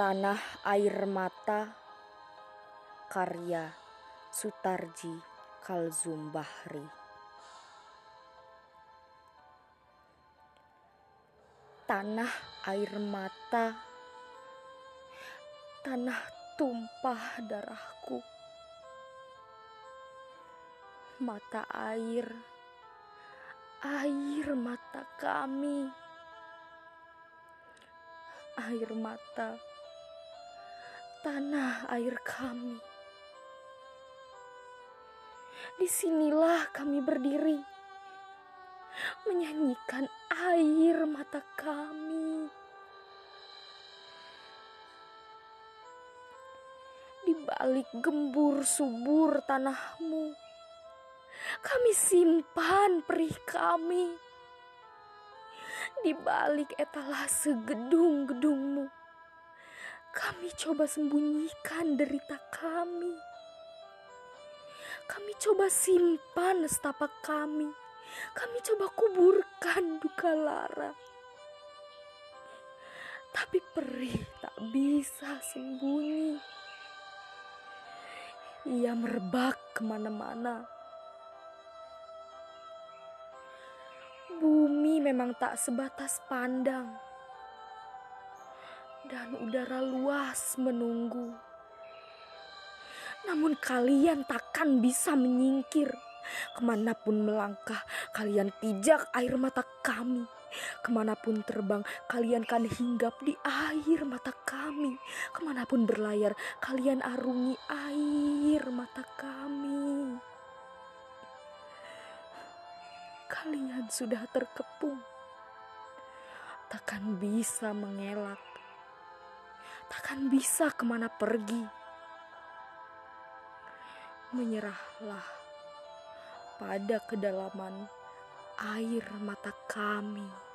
Tanah Air Mata Karya Sutarji Kalzum Bahri Tanah air mata Tanah tumpah darahku. Mata air Air mata kami. Air mata tanah air kami. Di sinilah kami berdiri, menyanyikan air mata kami. Di balik gembur subur tanahmu, kami simpan perih kami. Di balik etalase gedung-gedungmu, kami coba sembunyikan derita kami. Kami coba simpan setapak kami. Kami coba kuburkan duka lara. Tapi perih tak bisa sembunyi. Ia merebak ke mana-mana. Bumi memang tak sebatas pandang dan udara luas menunggu. Namun kalian takkan bisa menyingkir. Ke mana pun melangkah, kalian pijak air mata kami. Ke mana pun terbang, kalian kan hinggap di air mata kami. Ke mana pun berlayar, kalian arungi air mata kami. Kalian sudah terkepung, takkan bisa mengelak takkan bisa ke mana pergi. Menyerahlah pada kedalaman air mata kami.